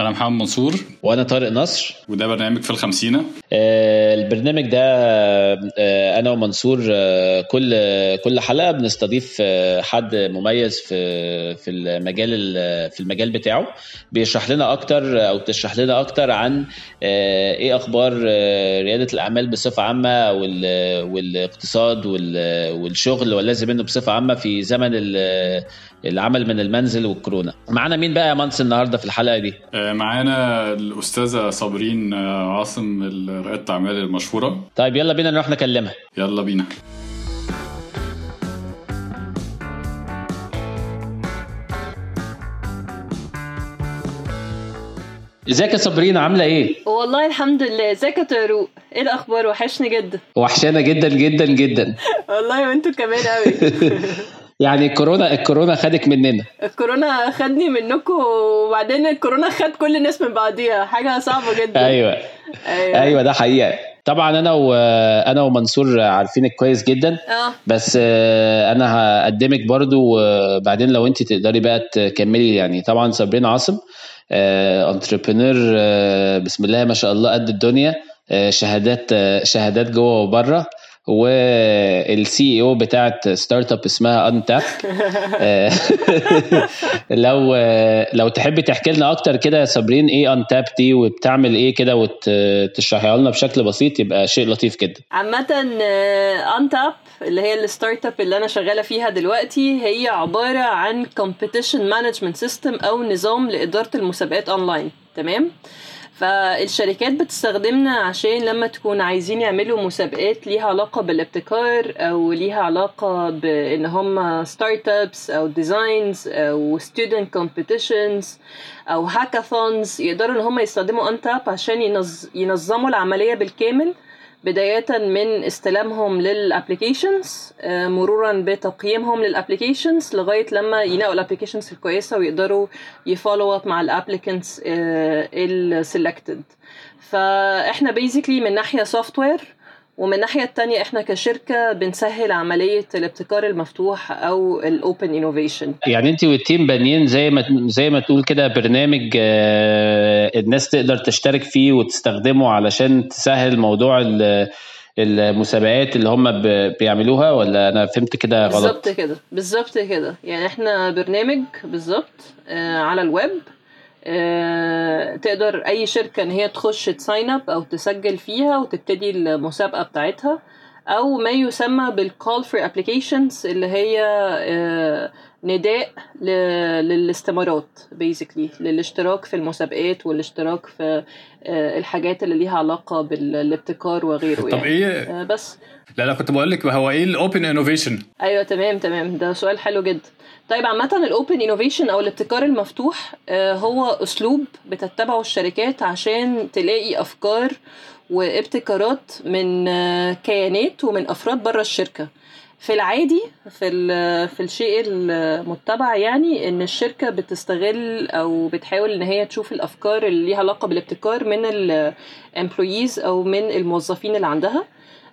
أنا محمد منصور. وأنا طارق نصر. وده برنامج في الخمسينة. آه، البرنامج ده آه، أنا ومنصور آه، كل كل حلقة بنستضيف آه، حد مميز في في المجال ال- في المجال بتاعه. بيشرح لنا أكتر أو تشرح لنا أكتر عن آه، إيه أخبار آه، ريادة الأعمال بصفة عامة وال- والاقتصاد وال- والشغل واللازم منه بصفة عامة في زمن العمل من المنزل والكورونا. معانا مين بقى يا منص النهارده في الحلقة دي؟ آه، معانا الأستاذة صابرين آه، عاصم رائدة الأعمال المشهورة. طيب يلا بينا نروح نكلمها. يلا بينا. ازيك يا صابرين؟ عاملة إيه؟ والله الحمد لله. ازيك يا طارق إيه الأخبار؟ وحشني جدا. وحشانا جدا جدا جدا. والله وانتوا كمان قوي يعني الكورونا الكورونا خدك مننا. الكورونا خدني منكم وبعدين الكورونا خد كل الناس من بعضيها. حاجة صعبة جدا. أيوه. أيوه, أيوه ده حقيقة. طبعا أنا وأنا ومنصور عارفينك كويس جدا. آه. بس آه، أنا هقدمك برضو وبعدين لو أنت تقدري بقى تكملي يعني طبعا صابرين عاصم انتربرينور بسم الله ما شاء الله قد الدنيا آه، شهادات آه، شهادات جوه وبره. وال CEO بتاعت startup اسمها انتاب لو آه، لو تحبي تحكي لنا أكتر كده يا صابرين إيه انتاب دي وبتعمل إيه كده وتشرحيها لنا بشكل بسيط يبقى شيء لطيف جدا. عامة انتاب اللي هي ال startup اللي أنا شغالة فيها دلوقتي هي عبارة عن competition management system أو نظام لإدارة المسابقات اونلاين تمام؟ فالشركات بتستخدمنا عشان لما تكون عايزين يعملوا مسابقات ليها علاقة بالابتكار أو ليها علاقة بإن هم startups أو designs أو student competitions أو hackathons يقدروا إن هم يستخدموا أنتاب عشان ينظ... ينظموا العملية بالكامل. بداية من استلامهم لل applications مرورا بتقييمهم لل applications لغاية لما ينقوا ال applications الكويسة ويقدروا ي follow up مع ال applicants ال selected فإحنا basically من ناحية software ومن الناحية التانية إحنا كشركة بنسهل عملية الابتكار المفتوح أو ال open innovation يعني انت وال team بانيين زي ما زي ما تقول كده برنامج آه، الناس تقدر تشترك فيه وتستخدمه علشان تسهل موضوع ال- المسابقات اللي هم بيعملوها ولا أنا فهمت كده غلط؟ بالظبط كده بالظبط كده. يعني إحنا برنامج بالظبط آه على الويب تقدر أي شركة إن هي تخش sign up أو تسجل فيها وتبتدي المسابقة بتاعتها أو ما يسمى بال call for applications اللي هي آه نداء للاستمارات basically للاشتراك في المسابقات والاشتراك في آه الحاجات اللي ليها علاقة بالابتكار وغيره طب يعني. إيه؟ آه بس. لا لا كنت بقول لك هو إيه الاوبن انوفيشن أيوه تمام تمام. ده سؤال حلو جدا. طيب عامة ال open innovation أو الابتكار المفتوح آه، هو أسلوب بتتبعه الشركات عشان تلاقي أفكار وابتكارات من آه، كيانات ومن أفراد بره الشركة. في العادي في في الشيء المتبع يعني إن الشركة بتستغل أو بتحاول إن هي تشوف الأفكار اللي ليها علاقة بالابتكار من ال employees أو من الموظفين اللي عندها.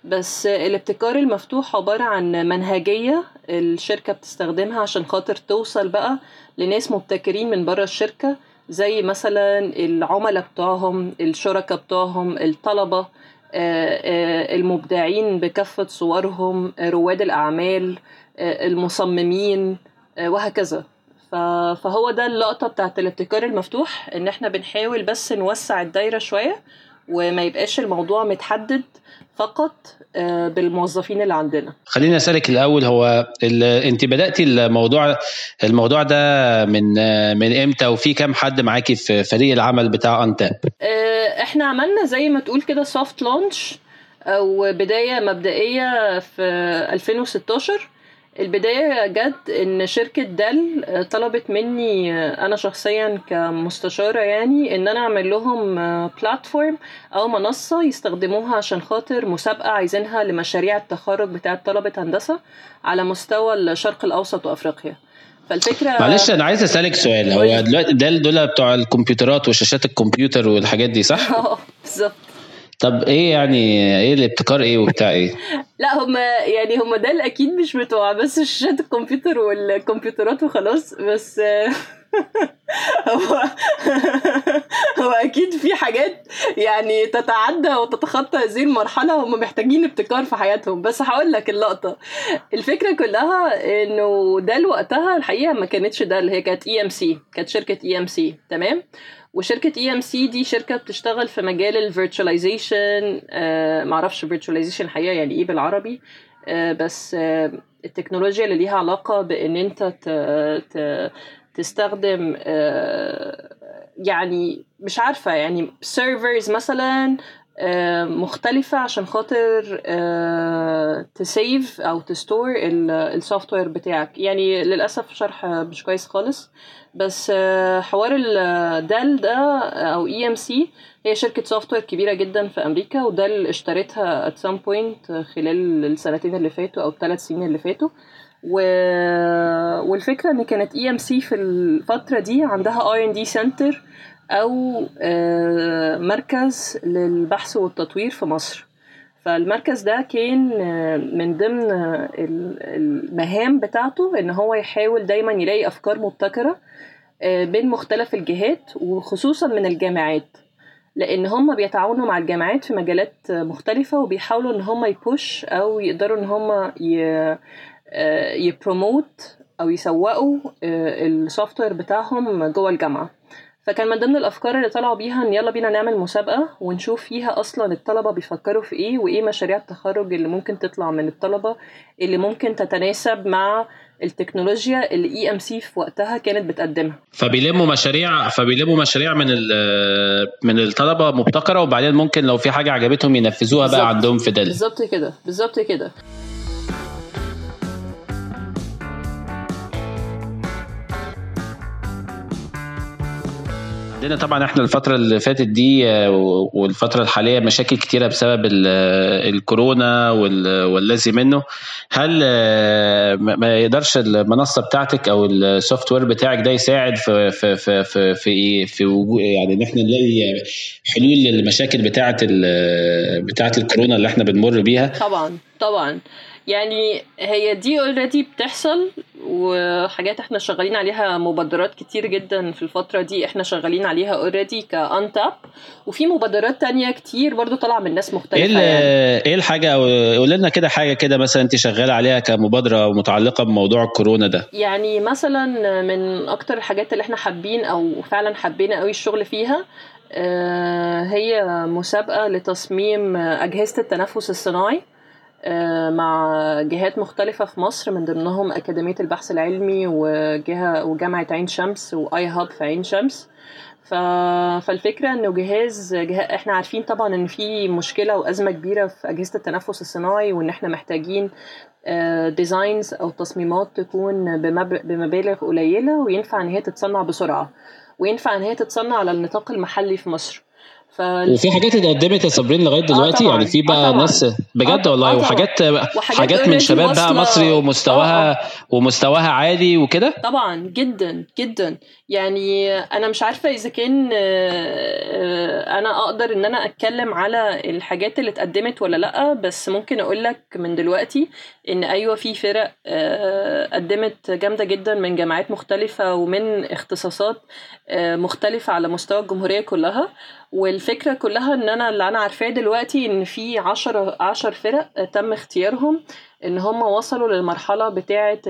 بس الابتكار المفتوح عبارة عن منهجية الشركة بتستخدمها عشان خاطر توصل بقى لناس مبتكرين من بره الشركة زي مثلا العملاء بتوعهم الشركاء بتوعهم الطلبة آه، آه، المبدعين بكافة صورهم رواد الأعمال آه، المصممين وهكذا. فهو ده اللقطة بتاعت الابتكار المفتوح إن إحنا بنحاول بس نوسع الدايرة شوية وما يبقاش الموضوع متحدد فقط آه، بالموظفين اللي عندنا. خليني أسألك الأول هو. أنت بدأتي الموضوع الموضوع ده من من إمتى؟ وفي كام حد معاكي في فريق العمل بتاع أنتاب؟ آه، إحنا عملنا زي ما تقول كده سوفت لونش أو بداية مبدئية في 2016 البداية جت إن شركة دل آه، طلبت مني آه، أنا شخصيا كمستشارة يعني إن أنا أعمل لهم بلاتفورم أو منصة يستخدموها عشان خاطر مسابقة عايزينها لمشاريع التخرج بتاعة طلبة هندسة على مستوى الشرق الأوسط وأفريقيا. فالفكرة معلش أنا عايز أسألك سؤال. هو. دلوقتي ده دول بتوع الكمبيوترات وشاشات الكمبيوتر والحاجات دي صح؟ آه بالظبط. طب إيه يعني إيه الابتكار إيه وبتاع إيه؟ لا هم يعني هم ده أكيد مش بتوع بس شاشات الكمبيوتر والكمبيوترات وخلاص بس هو أكيد في حاجات يعني تتعدى وتتخطى هذه المرحلة هم محتاجين ابتكار في حياتهم. بس هقول لك اللقطة. الفكرة كلها إنه ده وقتها الحقيقة ما كانتش ده اللي هي كانت EMC كانت شركة EMC تمام؟ وشركة EMC دي شركة بتشتغل في مجال ال virtualization آه معرفش virtualization الحقيقة يعني إيه بالعربي آه بس آه التكنولوجيا اللي ليها علاقة بإن أنت ت... ت... تستخدم آه يعني مش عارفة يعني servers مثلا مختلفة عشان خاطر آه ت save أو ت store ال software بتاعك. يعني للأسف شرح مش كويس خالص. بس آه حوار ال Dell ده أو EMC هي شركة software كبيرة جدا في أمريكا و Dell اشترتها at some point خلال السنتين اللي فاتوا أو الثلاث سنين اللي فاتوا. و... والفكرة إن كانت EMC في الفترة دي عندها R&D center أو مركز للبحث والتطوير في مصر. فالمركز ده كان من ضمن المهام بتاعته إن هو يحاول دايما يلاقي أفكار مبتكرة بين مختلف الجهات وخصوصا من الجامعات. لأن هم بيتعاونوا مع الجامعات في مجالات مختلفة وبيحاولوا إن هم ي push أو يقدروا إن هم ي promote أو يسوقوا ال software بتاعهم جوه الجامعة. فكان من ضمن الأفكار اللي طلعوا بيها إن يلا بينا نعمل مسابقة ونشوف فيها أصلا الطلبة بيفكروا في إيه وإيه مشاريع التخرج اللي ممكن تطلع من الطلبة اللي ممكن تتناسب مع التكنولوجيا اللي EMC في وقتها كانت بتقدمها. فبيلموا مشاريع فبيلموا مشاريع من من الطلبة مبتكرة وبعدين ممكن لو في حاجة عجبتهم ينفذوها بقى عندهم في Dell بالظبط كده بالظبط كده. عندنا طبعا إحنا الفترة اللي فاتت دي والفترة الحالية مشاكل كتيرة بسبب الكورونا والذي منه. هل ما يقدرش المنصة بتاعتك أو السوفت وير بتاعك ده يساعد في في في في في, في وجود يعني إن إحنا نلاقي حلول للمشاكل بتاعة بتاعة الكورونا اللي إحنا بنمر بيها؟ طبعا طبعا. يعني هي دي already بتحصل وحاجات إحنا شغالين عليها مبادرات كتير جدا في الفترة دي إحنا شغالين عليها already ك Entap وفي مبادرات تانية كتير برضو طالعة من ناس مختلفة إيه يعني. إيه الحاجة؟ قول لنا كده حاجة كده مثلا انت شغالة عليها كمبادرة متعلقة بموضوع الكورونا ده. يعني مثلا من أكتر الحاجات اللي إحنا حابين أو فعلا حبينا قوي الشغل فيها هي مسابقة لتصميم أجهزة التنفس الصناعي. مع جهات مختلفة في مصر من ضمنهم أكاديمية البحث العلمي وجهة وجامعة عين شمس وآي هاب في عين شمس. ف... فالفكرة إنه جهاز جه... إحنا عارفين طبعا إن في مشكلة وأزمة كبيرة في أجهزة التنفس الصناعي وإن إحنا محتاجين ديزاينز أو تصميمات تكون بمب... بمبالغ قليلة وينفع إن هي تتصنع بسرعة. وينفع إن هي تتصنع على النطاق المحلي في مصر. فال... وفي حاجات اتقدمت يا صابرين لغاية دلوقتي آه يعني في بقى آه ناس بجد آه والله آه وحاجات حاجات من شباب بقى مصري ومستواها آه ومستواها عالي وكده؟ طبعا جدا جدا. يعني أنا مش عارفة إذا كان أنا أقدر إن أنا أتكلم على الحاجات اللي اتقدمت ولا لأ بس ممكن أقول لك من دلوقتي إن أيوه في فرق قدمت جامدة جدا من جامعات مختلفة ومن اختصاصات مختلفة على مستوى الجمهورية كلها. والفكرة كلها إن أنا اللي أنا عارفاه دلوقتي إن في عشر عشر فرق تم اختيارهم إن هم وصلوا للمرحلة بتاعة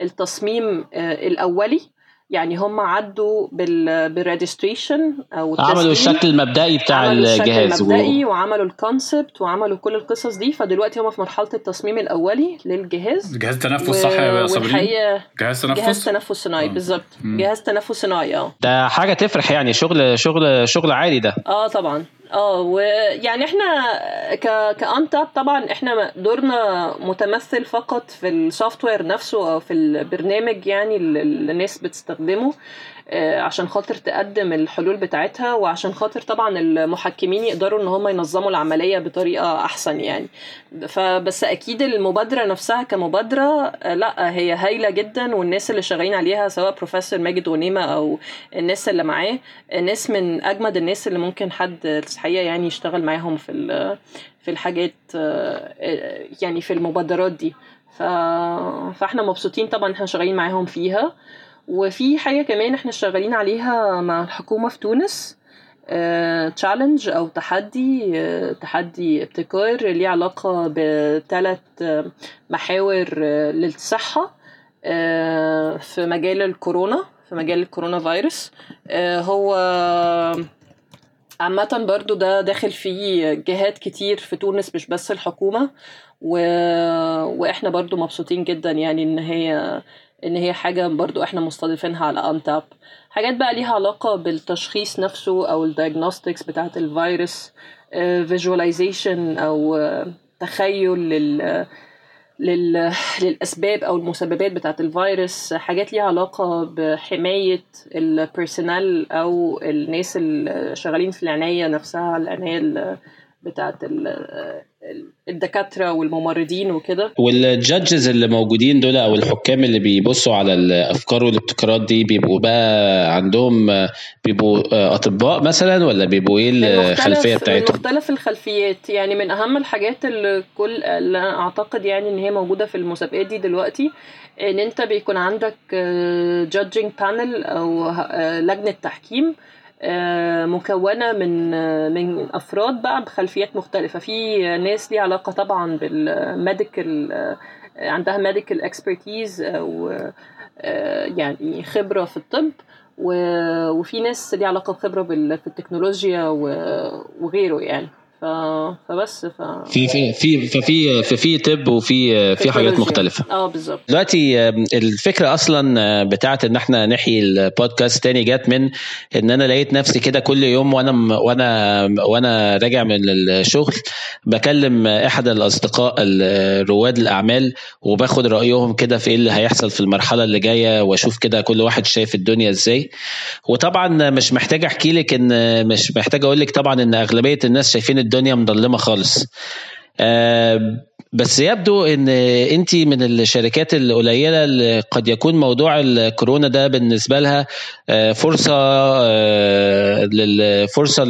التصميم الأولي. يعني هم عدوا بال بال registration أو عملوا الشكل المبدئي بتاع عملوا الجهاز الشكل المبدئي و... وعملوا ال concept وعملوا كل القصص دي. فدلوقتي هم في مرحلة التصميم الأولي للجهاز. جهاز تنفس و... صح يا صابرين جهاز تنفس؟ جهاز تنفس صناعي بالظبط. جهاز تنفس صناعي آه. ده حاجة تفرح يعني شغل شغل شغل عالي ده. آه طبعا. آه ويعني إحنا ك كانتاب طبعا إحنا دورنا متمثل فقط في السوفت وير نفسه أو في البرنامج يعني اللي الناس بتستخدمه. عشان خاطر تقدم الحلول بتاعتها وعشان خاطر طبعا المحكمين يقدروا إن هم ينظموا العملية بطريقة أحسن يعني. فبس أكيد المبادرة نفسها كمبادرة لأ هي هايلة جدا والناس اللي شغالين عليها سواء بروفيسور ماجد غنيمه أو الناس اللي معاه ناس من أجمد الناس اللي ممكن حد الحقيقة يعني يشتغل معاهم في في الحاجات يعني في المبادرات دي. فاحنا مبسوطين طبعا إحنا شغالين معاهم فيها. وفي حاجة كمان إحنا شغالين عليها مع الحكومة في تونس تشالنج أو تحدي تحدي ابتكار ليه علاقة بثلاث محاور للصحة في مجال الكورونا في مجال الكورونا فيروس. هو عامة برضو ده داخل فيه جهات كتير في تونس مش بس الحكومة و... وإحنا برضو مبسوطين جدا يعني إن هي إن هي حاجة برضو إحنا مستضيفينها على أنتاب. حاجات بقى ليها علاقة بالتشخيص نفسه أو ال diagnostics بتاعت الفيروس visualization أو تخيل لل لل... للأسباب أو المسببات بتاعة الفيروس. حاجات ليها علاقة بحماية ال personnel أو الناس اللي شغالين في العناية نفسها العناية بتاعة الدكاترة والممرضين وكده. وال judges اللي موجودين دول أو الحكام اللي بيبصوا على الأفكار والابتكارات دي بيبقوا بقى عندهم بيبقوا أطباء مثلا ولا بيبقوا إيه الخلفية بتاعتهم؟ مختلف الخلفيات. يعني من أهم الحاجات اللي كل اللي أعتقد يعني إن هي موجودة في المسابقات دي دلوقتي إن أنت بيكون عندك judging panel أو لجنة تحكيم. مكونة من من أفراد بقى بخلفيات مختلفة. في ناس ليها علاقة طبعا بال medical عندها medical expertise أو يعني خبرة في الطب وفي ناس ليها علاقة بخبرة في التكنولوجيا وغيره يعني. فبس ف في في في ففي ففي طب وفي في حاجات مختلفة. آه بالظبط. دلوقتي الفكرة أصلا بتاعت إن إحنا نحيي البودكاست تاني جت من إن أنا لقيت نفسي كده كل يوم وأنا وأنا وأنا راجع من الشغل بكلم احد الأصدقاء رواد الأعمال وباخد رأيهم كده في إيه اللي هيحصل في المرحلة اللي جاية وأشوف كده كل واحد شايف الدنيا إزاي. وطبعا مش محتاج أحكي لك إن مش محتاج أقول لك طبعا إن أغلبية الناس شايفين الدنيا مظلمة خالص آه بس يبدو إن أنت من الشركات القليلة اللي قد يكون موضوع الكورونا ده بالنسبة لها فرصة فرصة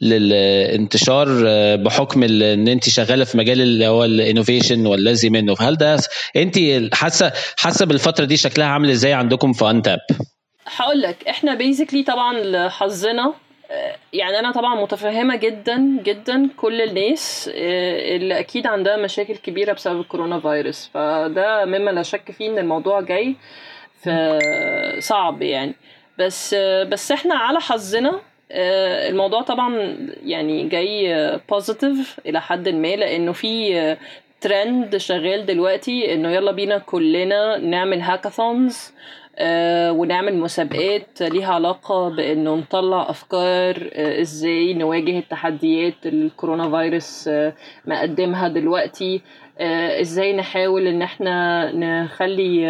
للانتشار بحكم إن أنت شغالة في مجال اللي هو ال innovation والذي منه فهل ده أنت حاسة حاسة بالفترة دي شكلها عامل إزاي عندكم في Entap؟ هقول لك إحنا basically طبعا حظنا يعني أنا طبعا متفهمة جدا جدا كل الناس اللي أكيد عندها مشاكل كبيرة بسبب الكورونا فيروس. فده مما لا شك فيه إن الموضوع جاي صعب يعني. بس بس إحنا على حظنا الموضوع طبعا يعني جاي positive إلى حد ما لأنه في ترند شغال دلوقتي إنه يلا بينا كلنا نعمل hackathons آه ونعمل مسابقات ليها علاقة بأنه نطلع أفكار آه إزاي نواجه التحديات الكورونا فيروس آه مقدمها دلوقتي إزاي نحاول إن إحنا نخلي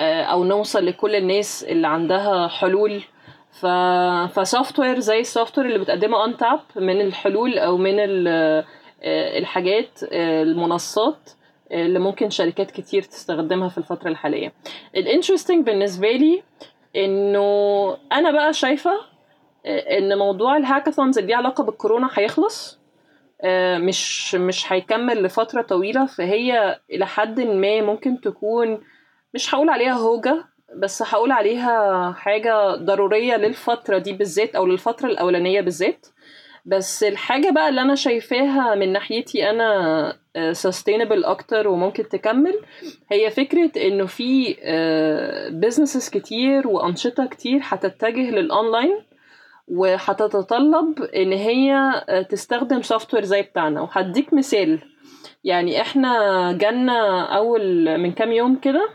أو نوصل لكل الناس اللي عندها حلول. ف... ف software زي ال software اللي بتقدمه Untap من الحلول أو من الحاجات المنصات اللي ممكن شركات كتير تستخدمها في الفترة الحالية. ال interesting بالنسبة لي إنه أنا بقى شايفة إن موضوع ال hackathons اللي علاقة بالكورونا هيخلص مش مش هيكمل لفترة طويلة. فهي إلى حد ما ممكن تكون مش هقول عليها هوجة بس هقول عليها حاجة ضرورية للفترة دي بالذات أو للفترة الأولانية بالذات. بس الحاجة بقى اللي أنا شايفاها من ناحيتي أنا sustainable أكتر وممكن تكمل هي فكرة إنه في businesses كتير وأنشطة كتير هتتجه للأونلاين وهتتطلب إن هي تستخدم software زي بتاعنا. وهديك مثال يعني إحنا جالنا أول من كام يوم كده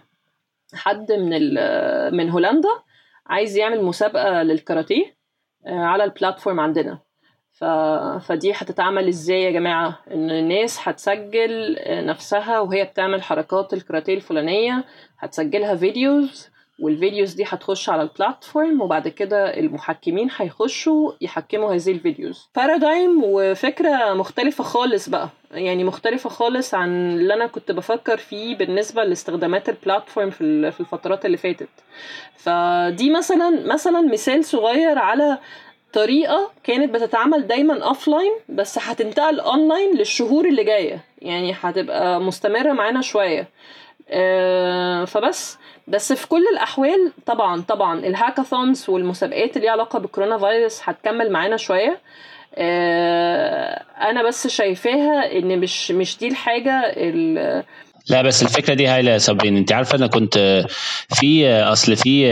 حد من من هولندا عايز يعمل مسابقة للكاراتيه على ال platform عندنا. ف... فدي هتتعمل إزاي يا جماعة؟ إن الناس هتسجل نفسها وهي بتعمل حركات الكاراتيه الفلانية هتسجلها videos وال videos دي هتخش على ال platform وبعد كده المحكمين هيخشوا يحكموا هذه ال videos. paradigm وفكرة مختلفة خالص بقى. يعني مختلفة خالص عن اللي أنا كنت بفكر فيه بالنسبة لاستخدامات ال platform في الفترات اللي فاتت. فدي مثلا مثلا مثال صغير على طريقة كانت بتتعمل دايما offline بس هتنتقل اونلاين للشهور اللي جاية. يعني هتبقى مستمرة معانا شوية. آه، فبس. بس في كل الأحوال طبعا طبعا ال hackathons والمسابقات اللي علاقة بالكورونا فيروس هتكمل معانا شوية. آه، أنا بس شايفاها إن مش مش دي الحاجة لا بس الفكرة دي هايله يا صابرين انت عارفة أنا كنت في أصل في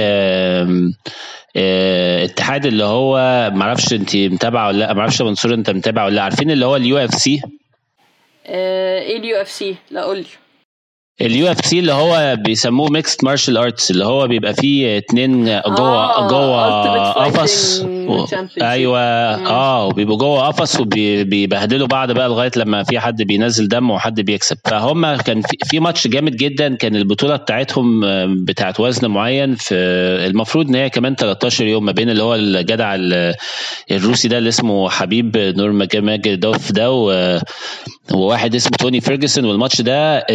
اتحاد اللي هو معرفش أنت متابعة ولا لأ معرفش منصور أنت متابع ولا لأ. عارفين اللي هو ال UFC إيه ال UFC لا قول لي اليو اف سي اللي هو بيسموه mixed martial arts اللي هو بيبقى فيه اتنين جوه آه جوه قفص. و... أيوه. آه وبيبقوا جوه قفص وبيبهدلوا بعض بقى لغاية لما في حد بينزل دم وحد بيكسب. فهم كان في, في ماتش جامد جدا. كان البطولة بتاعتهم بتاعت وزن معين في المفروض إن هي كمان 13 يوم ما بين اللي هو الجدع الروسي ده اللي اسمه حبيب نور ماجدوف ده وواحد اسمه توني فيرجسون والماتش ده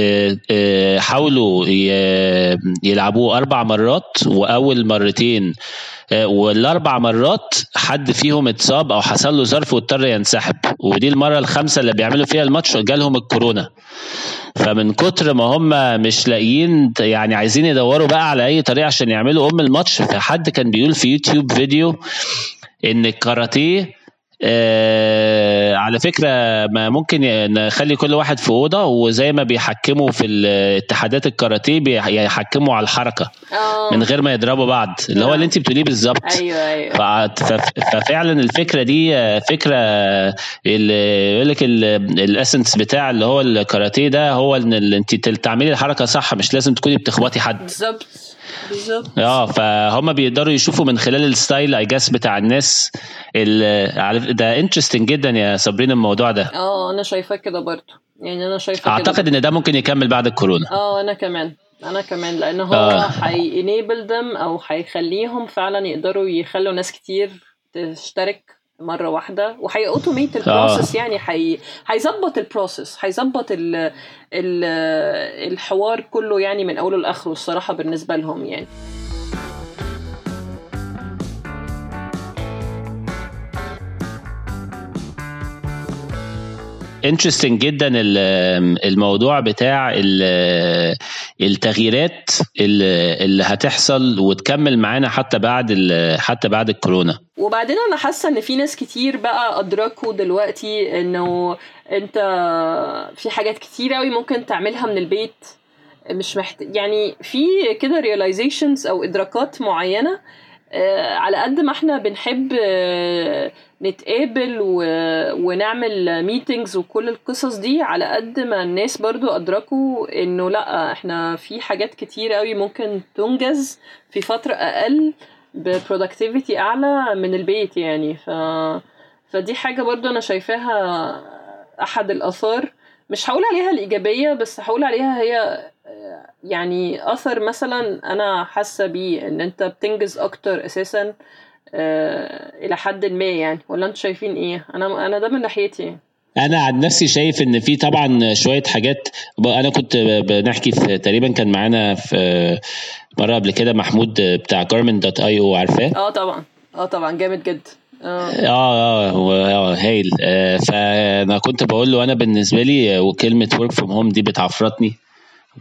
حاولوا يلعبوه أربع مرات وأول مرتين والأربع مرات حد فيهم اتصاب أو حصل له ظرف واضطر ينسحب. ودي المرة الخامسة اللي بيعملوا فيها الماتش جالهم الكورونا. فمن كتر ما هم مش لاقيين يعني عايزين يدوروا بقى على أي طريقة عشان يعملوا أم الماتش فحد كان بيقول في يوتيوب فيديو إن الكاراتيه آه على فكرة ما ممكن نخلي كل واحد في أوضة وزي ما بيحكموا في الاتحادات الكاراتيه بيحكموا على الحركة أوه. من غير ما يضربوا بعض اللي هو اللي انت بتقوليه بالظبط. أيوه أيوه. ففعلا الفكرة دي فكرة اللي يقول لك ال essence بتاع اللي هو الكاراتيه ده هو إن انت تعملي الحركة صح مش لازم تكوني بتخبطي حد. بالظبط. بالظبط. آه فهم بيقدروا يشوفوا من خلال ال style I guess بتاع الناس ده interesting جدا يا صابرين الموضوع ده. آه أنا شايفاه كده برضه. يعني أنا شايفه أعتقد إن ده ممكن يكمل بعد الكورونا. آه أنا كمان. أنا كمان لأن هو هي enable them أو هيخليهم فعلا يقدروا يخلوا ناس كتير تشترك مرة واحدة وهي automate ال process آه. يعني هي هيظبط ال process هيظبط ال... ال... الحوار كله يعني من أوله لآخره الصراحة بالنسبة لهم يعني interesting جدا الموضوع بتاع التغييرات اللي هتحصل وتكمل معانا حتى بعد حتى بعد الكورونا. وبعدين أنا حاسة إن في ناس كتير بقى أدركوا دلوقتي إنه أنت في حاجات كتير قوي ممكن تعملها من البيت. مش محتاج يعني في كده realizations أو إدراكات معينة على قد ما إحنا بنحب نتقابل و... ونعمل meetings وكل القصص دي على قد ما الناس برضو أدركوا إنه لأ إحنا في حاجات كتير قوي ممكن تنجز في فترة أقل ببرودكتيفيتي أعلى من البيت يعني. ف... فدي حاجة برضو أنا شايفاها أحد الآثار. مش هقول عليها الإيجابية بس هقول عليها هي يعني آثر مثلا أنا حاسة بيه إن أنت بتنجز أكتر أساسا آه إلى حد ما يعني. ولا أنتوا شايفين إيه؟ أنا أنا ده من ناحيتي. أنا عن نفسي شايف إن في طبعا شوية حاجات أنا كنت بنحكي في تقريبا كان معانا في مرة قبل كده محمود بتاع Garment dot io عارفاه؟ آه طبعا. آه طبعا. جامد جدا آه. آه آه هايل. آه فأنا كنت بقول له أنا بالنسبة لي وكلمة work from home دي بتعفرتني.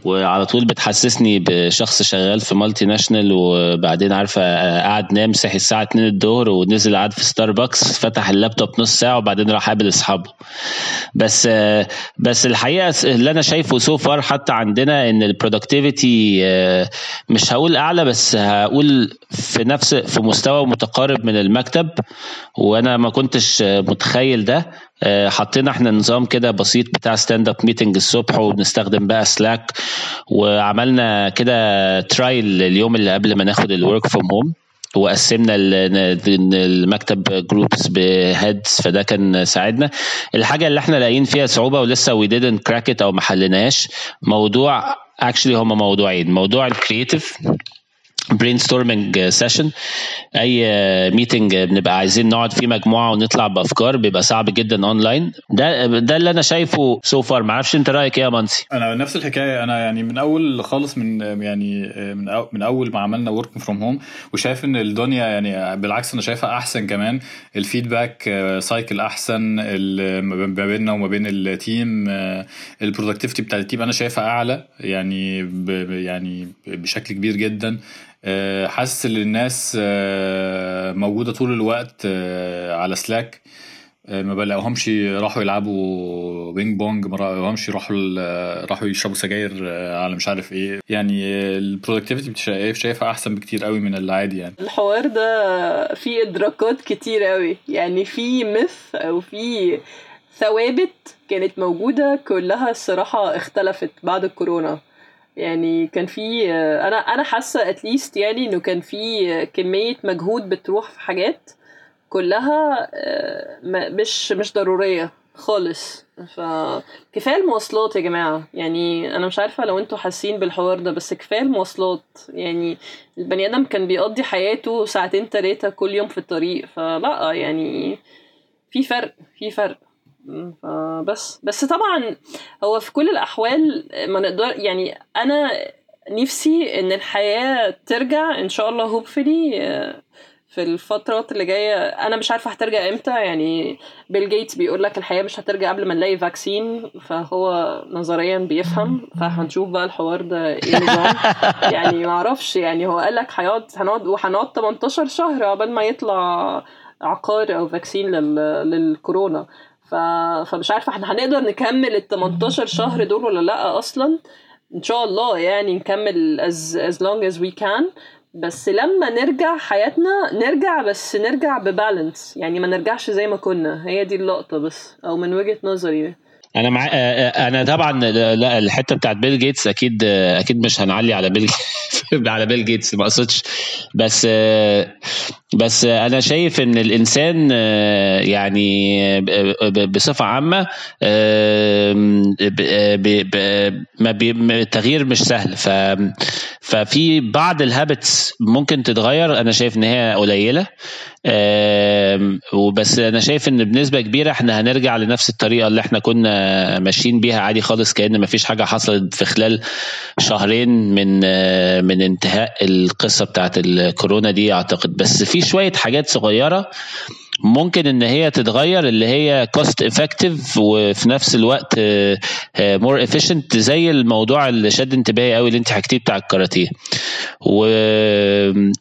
وعلى طول بتحسسني بشخص شغال في multinational وبعدين عارفة قعد نام صحي الساعة 2 الظهر ونزل قعد في ستاربكس فتح اللابتوب نص ساعة وبعدين راح قابل أصحابه. بس بس الحقيقة اللي أنا شايفه so far حتى عندنا إن ال productivity مش هقول أعلى بس هقول في نفس في مستوى متقارب من المكتب. وأنا ما كنتش متخيل ده. حطينا إحنا نظام كده بسيط بتاع stand up meeting الصبح وبنستخدم بقى Slack وعملنا كده trial اليوم اللي قبل ما ناخد ال work from home وقسمنا المكتب groups ب heads فده كان ساعدنا. الحاجة اللي إحنا لاقيين فيها صعوبة ولسه we crack it أو ما حليناهاش موضوع actually هما موضوعين موضوع ال creative brainstorming session أي meeting بنبقى عايزين نقعد فيه مجموعة ونطلع بأفكار بيبقى صعب جدا اونلاين ده ده اللي أنا شايفه so far ما أعرفش أنت رأيك إيه يا منسي؟ أنا نفس الحكاية. أنا يعني من أول خالص من يعني من أو من أول ما عملنا work from home وشايف إن الدنيا يعني بالعكس أنا شايفها أحسن كمان. ال feedback cycle أحسن ما بيننا وما بين ال team ال productivity بتاع ال team أنا شايفها أعلى يعني يعني بشكل كبير جدا. حاسس إن الناس آه، موجودة طول الوقت آه، على Slack ما بلاقوهمش راحوا يلعبوا ping pong ما بلاقوهمش راحوا راحوا يشربوا سجاير على مش عارف إيه. يعني ال productivity شايفها أحسن بكتير قوي من العادي يعني. الحوار ده فيه إدراكات كتير قوي. يعني في مث أو في ثوابت كانت موجودة كلها الصراحة اختلفت بعد الكورونا. يعني كان في أنا أنا حاسة اتليست يعني إنه كان في كمية مجهود بتروح في حاجات كلها آه، مش مش ضرورية خالص. فكفايه المواصلات يا جماعة. يعني أنا مش عارفة لو أنتوا حاسين بالحوار ده بس كفاية المواصلات. يعني البني آدم كان بيقضي حياته ساعتين تلاتة كل يوم في الطريق. فلا يعني في فرق في فرق. بس بس طبعا هو في كل الأحوال ما نقدر يعني أنا نفسي إن الحياة ترجع إن شاء الله hopefully في الفترات اللي جاية. أنا مش عارفة هترجع إمتى يعني بيل جيتس بيقول لك الحياة مش هترجع قبل ما نلاقي vaccine فهو نظريا بيفهم فهنشوف بقى الحوار ده إيه نظام يعني ما أعرفش يعني هو قال لك هيقعد هنقعد وهنقعد 18 شهر عقبال ما يطلع عقار أو فاكسين لل... للكورونا. ف... فمش عارفة إحنا هنقدر نكمل ال 18 شهر دول ولا لأ أصلا؟ إن شاء الله يعني نكمل as, as long as we can. بس لما نرجع حياتنا نرجع بس نرجع ببالانس. يعني ما نرجعش زي ما كنا. هي دي اللقطة بس أو من وجهة نظري. أنا مع أنا طبعا لا الحتة بتاعت بيل جيتس أكيد أكيد مش هنعلي على بيل على بيل جيتس ما أقصدش. بس بس أنا شايف إن الإنسان يعني بصفة عامة ما التغيير مش سهل. ف ففي بعض ال habits ممكن تتغير أنا شايف إن هي قليلة. وبس أنا شايف إن بنسبة كبيرة إحنا هنرجع لنفس الطريقة اللي إحنا كنا ماشيين بيها عادي خالص كأن ما فيش حاجة حصلت في خلال شهرين من من انتهاء القصة بتاعت الكورونا دي أعتقد. بس في شوية حاجات صغيرة ممكن إن هي تتغير اللي هي cost effective وفي نفس الوقت more آه، efficient زي الموضوع اللي شد انتباهي قوي اللي انت حكيتيه بتاع الكاراتيه.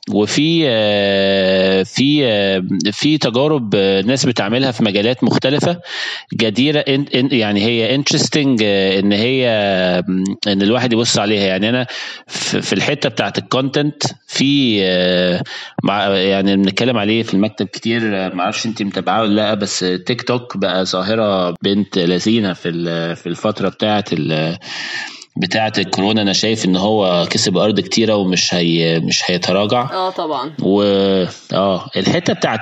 وفي آه، في آه، في تجارب ناس بتعملها في مجالات مختلفة. جديرة يعني هي interesting إن هي إن الواحد يبص عليها. يعني أنا في الحتة بتاعت ال content في يعني بنتكلم عليه في المكتب كتير ما أعرفش انت متابعاه ولا لأ بس تيك توك بقى ظاهرة بنت لذينة في في الفترة بتاعه بتاعه الكورونا. أنا شايف إن هو كسب أرض كتيرة ومش هي مش هيتراجع. آه طبعا. و آه الحتة بتاعه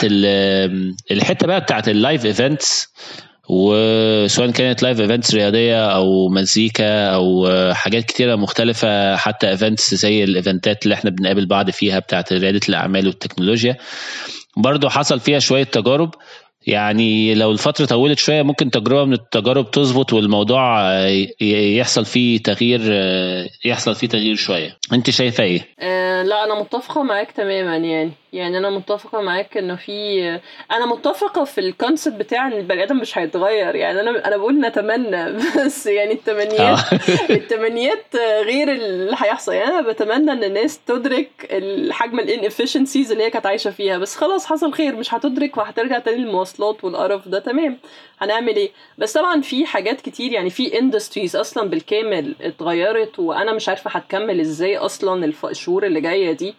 الحتة بقى بتاعه ال live events وسواء كانت live events رياضية أو مزيكا أو حاجات كتيرة مختلفة حتى events زي الإيفنتات اللي إحنا بنقابل بعض فيها بتاعت ريادة الأعمال والتكنولوجيا. برضو حصل فيها شوية تجارب. يعني لو الفترة طولت شوية ممكن تجربة من التجارب تظبط والموضوع يحصل فيه تغيير يحصل فيه تغيير شوية. انت شايفة إيه؟ أه لا أنا متفقة معاك تماما يعني. يعني أنا متفقة معاك إنه في أنا متفقة في ال concept بتاع إن البني آدم مش هيتغير. يعني أنا أنا بقول نتمنى بس يعني التمنيات آه. التمنيات غير اللي هيحصل. يعني أنا بتمنى إن الناس تدرك الحجم ال inefficiencies اللي هي كانت عايشة فيها. بس خلاص حصل خير. مش هتدرك وهترجع تاني للمواصلات والقرف ده. تمام. هنعمل إيه؟ بس طبعا في حاجات كتير. يعني في industries أصلا بالكامل اتغيرت وأنا مش عارفة هتكمل إزاي أصلا الشهور اللي جاية دي.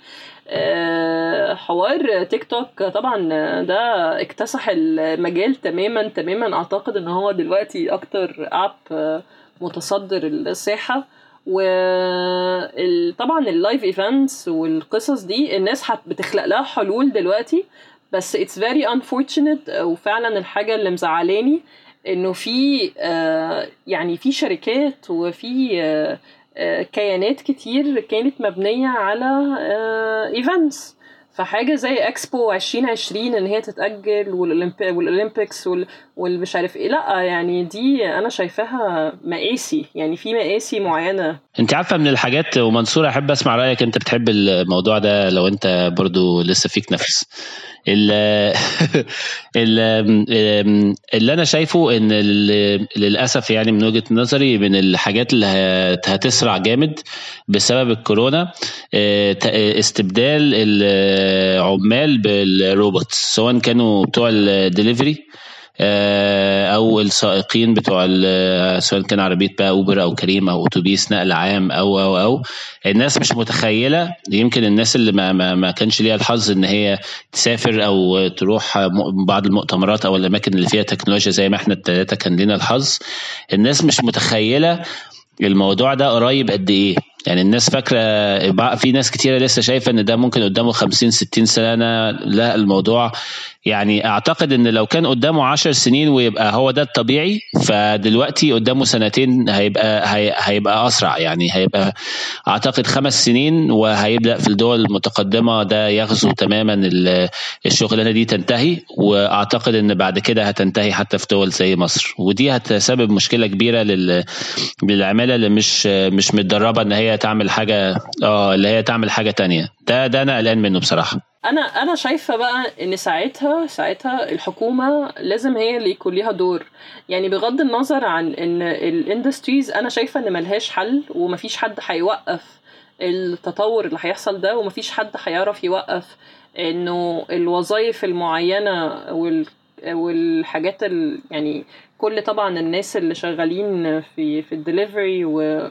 حوار تيك توك طبعا ده اكتسح المجال تماما تماما. أعتقد إن هو دلوقتي أكتر app متصدر الساحه وطبعا ال live events والقصص دي الناس بتخلق لها حلول دلوقتي. بس it's very unfortunate وفعلا الحاجة اللي مزعلاني إنه في آه، يعني في شركات وفي آه، كيانات كتير كانت مبنية على events فحاجة زي اكسبو 2020 إن هي تتأجل والأولمبيكس والمش عارف إيه. لأ يعني دي أنا شايفاها مآسي. يعني في مآسي معينة. أنت عارفة من الحاجات ومنصور أحب أسمع رأيك. أنت بتحب الموضوع ده لو أنت برضو لسه فيك نفس. اللي أنا شايفه إن للأسف يعني من وجهة نظري من الحاجات اللي هتسرع جامد بسبب الكورونا آه، استبدال العمال بالروبوت سواء كانوا بتوع الدليفري أو السائقين بتوع سواء كان عربية بقى أوبر أو كريم أو أتوبيس نقل عام أو أو أو. الناس مش متخيلة يمكن الناس اللي ما, ما, ما كانش ليها الحظ إن هي تسافر أو تروح بعض المؤتمرات أو الأماكن اللي فيها تكنولوجيا زي ما إحنا الثلاثه كان لنا الحظ. الناس مش متخيلة الموضوع ده قريب قد إيه. يعني الناس فاكرة في ناس كتيرة لسه شايفة إن ده ممكن قدامه 50 60 سنة لا الموضوع يعني أعتقد إن لو كان قدامه 10 سنين ويبقى هو ده الطبيعي فدلوقتي قدامه سنتين هيبقى هيبقى أسرع يعني هيبقى أعتقد خمس سنين وهيبدأ في الدول المتقدمة ده يغزو تماما الشغلانة دي تنتهي وأعتقد إن بعد كده هتنتهي حتى في دول زي مصر. ودي هتسبب مشكلة كبيرة للعمالة اللي مش مش متدربة إن هي تعمل حاجة آه اللي هي تعمل حاجة تانية. ده ده أنا قلقان منه بصراحة. أنا أنا شايفة بقى إن ساعتها ساعتها الحكومة لازم هي اللي يكون ليها دور. يعني بغض النظر عن إن الاندستريز أنا شايفة إن ملهاش حل ومفيش حد هيوقف التطور اللي هيحصل ده ومفيش حد هيعرف يوقف إنه الوظائف المعينة وال والحاجات ال يعني كل طبعا الناس اللي شغالين في في الدليفري وفي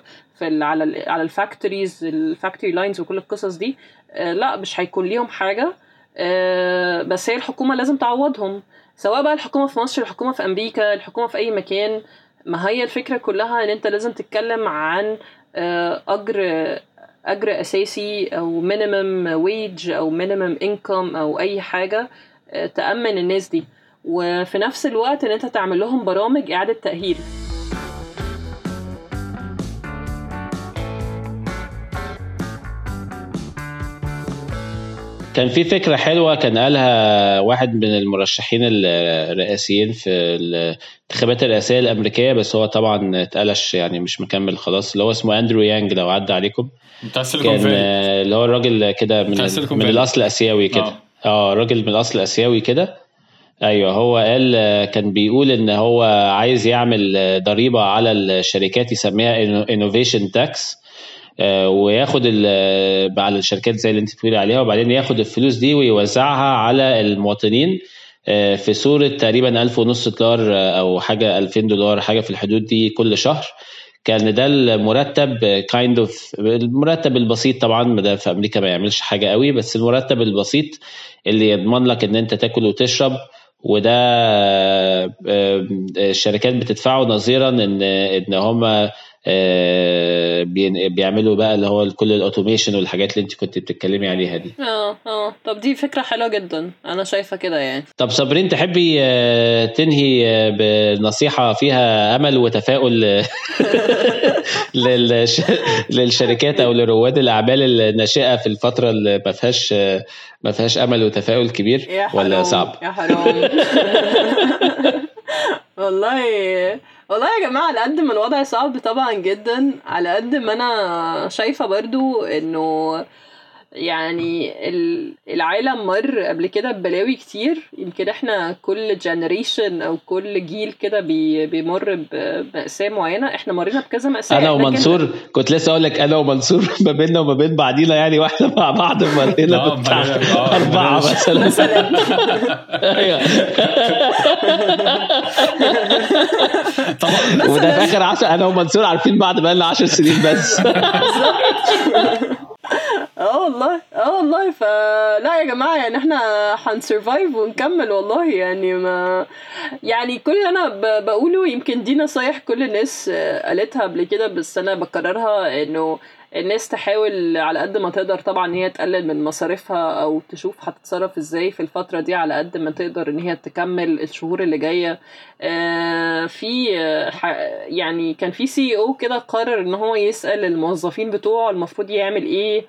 على على ال factories ال factory lines وكل القصص دي آه، لا مش هيكون ليهم حاجة. آه، بس هي الحكومة لازم تعوضهم سواء بقى الحكومة في مصر الحكومة في أمريكا الحكومة في أي مكان. ما هي الفكرة كلها إن أنت لازم تتكلم عن آه، أجر أجر أساسي أو minimum wage أو minimum income أو أي حاجة تأمن الناس دي. وفي نفس الوقت إن أنت تعمل لهم برامج إعادة تأهيل. كان في فكرة حلوة كان قالها واحد من المرشحين الرئاسيين في الانتخابات الرئاسية الأمريكية بس هو طبعا اتقلش يعني مش مكمل خلاص اللي هو اسمه أندرو يانج لو عدى عليكم. بتاع كان اللي هو الراجل كده من, من الأصل الآسيوي كده. آه, آه راجل من الأصل الآسيوي كده. أيوه هو قال كان بيقول إن هو عايز يعمل ضريبة على الشركات يسميها innovation tax آه، وياخد على الشركات زي اللي أنت بتقولي عليها وبعدين ياخد الفلوس دي ويوزعها على المواطنين آه، في صورة تقريبا ألف ونص دولار آه، أو حاجة ألفين دولار حاجة في الحدود دي كل شهر. كان ده المرتب kind of المرتب البسيط طبعا ده في أمريكا ما يعملش حاجة قوي بس المرتب البسيط اللي يضمن لك إن أنت تاكل وتشرب وده الشركات بتدفعه نظيرا إن إن هم بيعملوا بقى اللي هو كل ال automation والحاجات اللي انت كنت بتتكلمي عليها دي. آه آه. طب دي فكرة حلوة جدا. أنا شايفة كده يعني. طب صابرين تحبي آه، تنهي آه، بنصيحة فيها أمل وتفاؤل للشركات أو لرواد الأعمال الناشئة في الفترة اللي ما فيهاش ما فيهاش أمل وتفاؤل كبير؟ ولا صعب؟ يا حرام. والله والله يا جماعة على قد ما الوضع صعب طبعا جدا على قد ما أنا شايفة برضو إنه يعني العالم مر قبل كده ببلاوي كتير. يمكن إحنا كل generation أو كل جيل كده بي بيمر بمأساة معينة. إحنا مرينا بكذا مأساة. أنا ومنصور كن... كنت لسه أقول لك أنا ومنصور ما بيننا وما بين بعضينا يعني وإحنا مع بعض مرينا بتاع أربعة مثلا. مثلا. طبعا. وده في آخر 10 أنا ومنصور عارفين بعض بقى لنا 10 سنين بس. آه والله آه والله. فلا يا جماعة يعني إحنا هنسرفايف ونكمل والله. يعني ما يعني كل اللي أنا بقوله يمكن دي نصايح كل الناس قالتها قبل كده بس أنا بكررها إنه الناس تحاول على قد ما تقدر طبعا إن هي تقلل من مصاريفها أو تشوف هتتصرف إزاي في الفترة دي على قد ما تقدر إن هي تكمل الشهور اللي جاية. آه، في آه، يعني كان في CEO كده قرر إن هو يسأل الموظفين بتوعه المفروض يعمل إيه آه،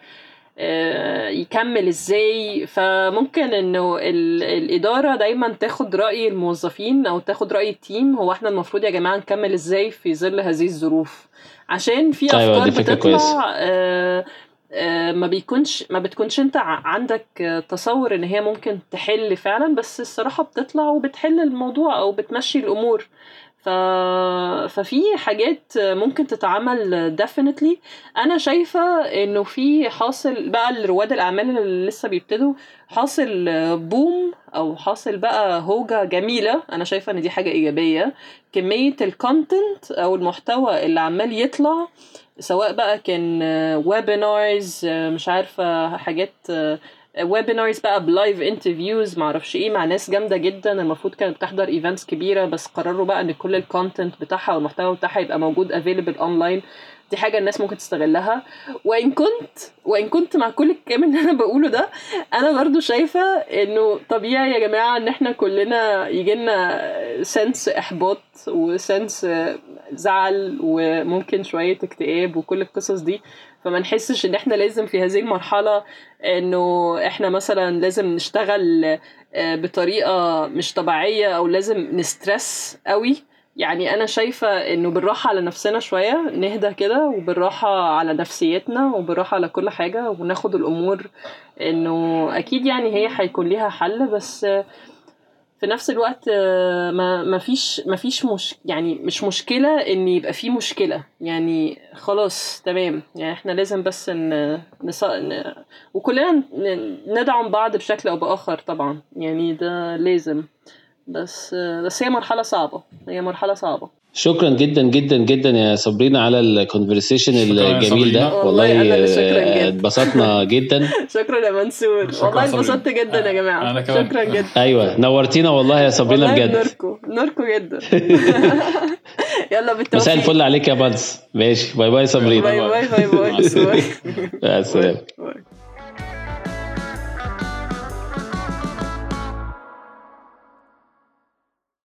يكمل إزاي. فممكن إنه الإدارة دايما تاخد رأي الموظفين أو تاخد رأي ال team هو إحنا المفروض يا جماعة نكمل إزاي في ظل هذه الظروف. عشان في أيوة أفكار فكرة بتطلع. آه، آه، ما بيكونش ما بتكونش أنت عندك آه، تصور إن هي ممكن تحل فعلا بس الصراحة بتطلع وبتحل الموضوع أو بتمشي الأمور. ف... ففي حاجات ممكن تتعمل definitely. أنا شايفة إنه في حاصل بقى لرواد الأعمال اللي لسه بيبتدوا حاصل بوم أو حاصل بقى هوجة جميلة. أنا شايفة إن دي حاجة إيجابية. كمية ال content أو المحتوى اللي عمال يطلع سواء بقى كان webinars مش عارفة حاجات webinars بقى ب live interviews معرفش إيه مع ناس جامدة جدا. المفروض كانت بتحضر events كبيرة بس قرروا بقى إن كل ال content بتاعها والمحتوى بتاعها يبقى موجود available online دي حاجة الناس ممكن تستغلها. وإن كنت وإن كنت مع كل الكلام اللي أنا بقوله ده أنا برضو شايفة إنه طبيعي يا جماعة إن إحنا كلنا يجيلنا sense إحباط وسنس زعل وممكن شوية اكتئاب وكل القصص دي. فما نحسش إن إحنا لازم في هذه المرحلة إنه إحنا مثلا لازم نشتغل آه، بطريقة مش طبيعية أو لازم نسترس قوي. يعني أنا شايفة إنه بالراحة على نفسنا شوية نهدى كده وبالراحة على نفسيتنا وبالراحة على كل حاجة وناخد الأمور إنه أكيد يعني هي هيكون ليها حل بس في نفس الوقت آه، ما ما فيش ما فيش مش يعني مش مشكلة إن يبقى في مشكلة. يعني خلاص تمام. يعني إحنا لازم بس ن... نص... ن... وكلنا ندعم بعض بشكل أو بآخر طبعا. يعني ده لازم. بس آه، بس هي مرحلة صعبة. هي مرحلة صعبة. شكرا جدا جدا جدا يا صابرينا على الكونفرسيشن الجميل ده. والله آه، جداً. اتبسطنا جدا. شكرا يا منصور. والله صابرين. اتبسطت جدا يا جماعة. أنا كمان. شكرا جدا. أيوه نورتينا والله يا صابرينا والله بجد. نوركو. نوركو جدا. يلا بالتوفيق. مساء الفل عليك يا بانس ماشي. bye bye يا صابرينا bye bye bye bye. مع السلامة. bye.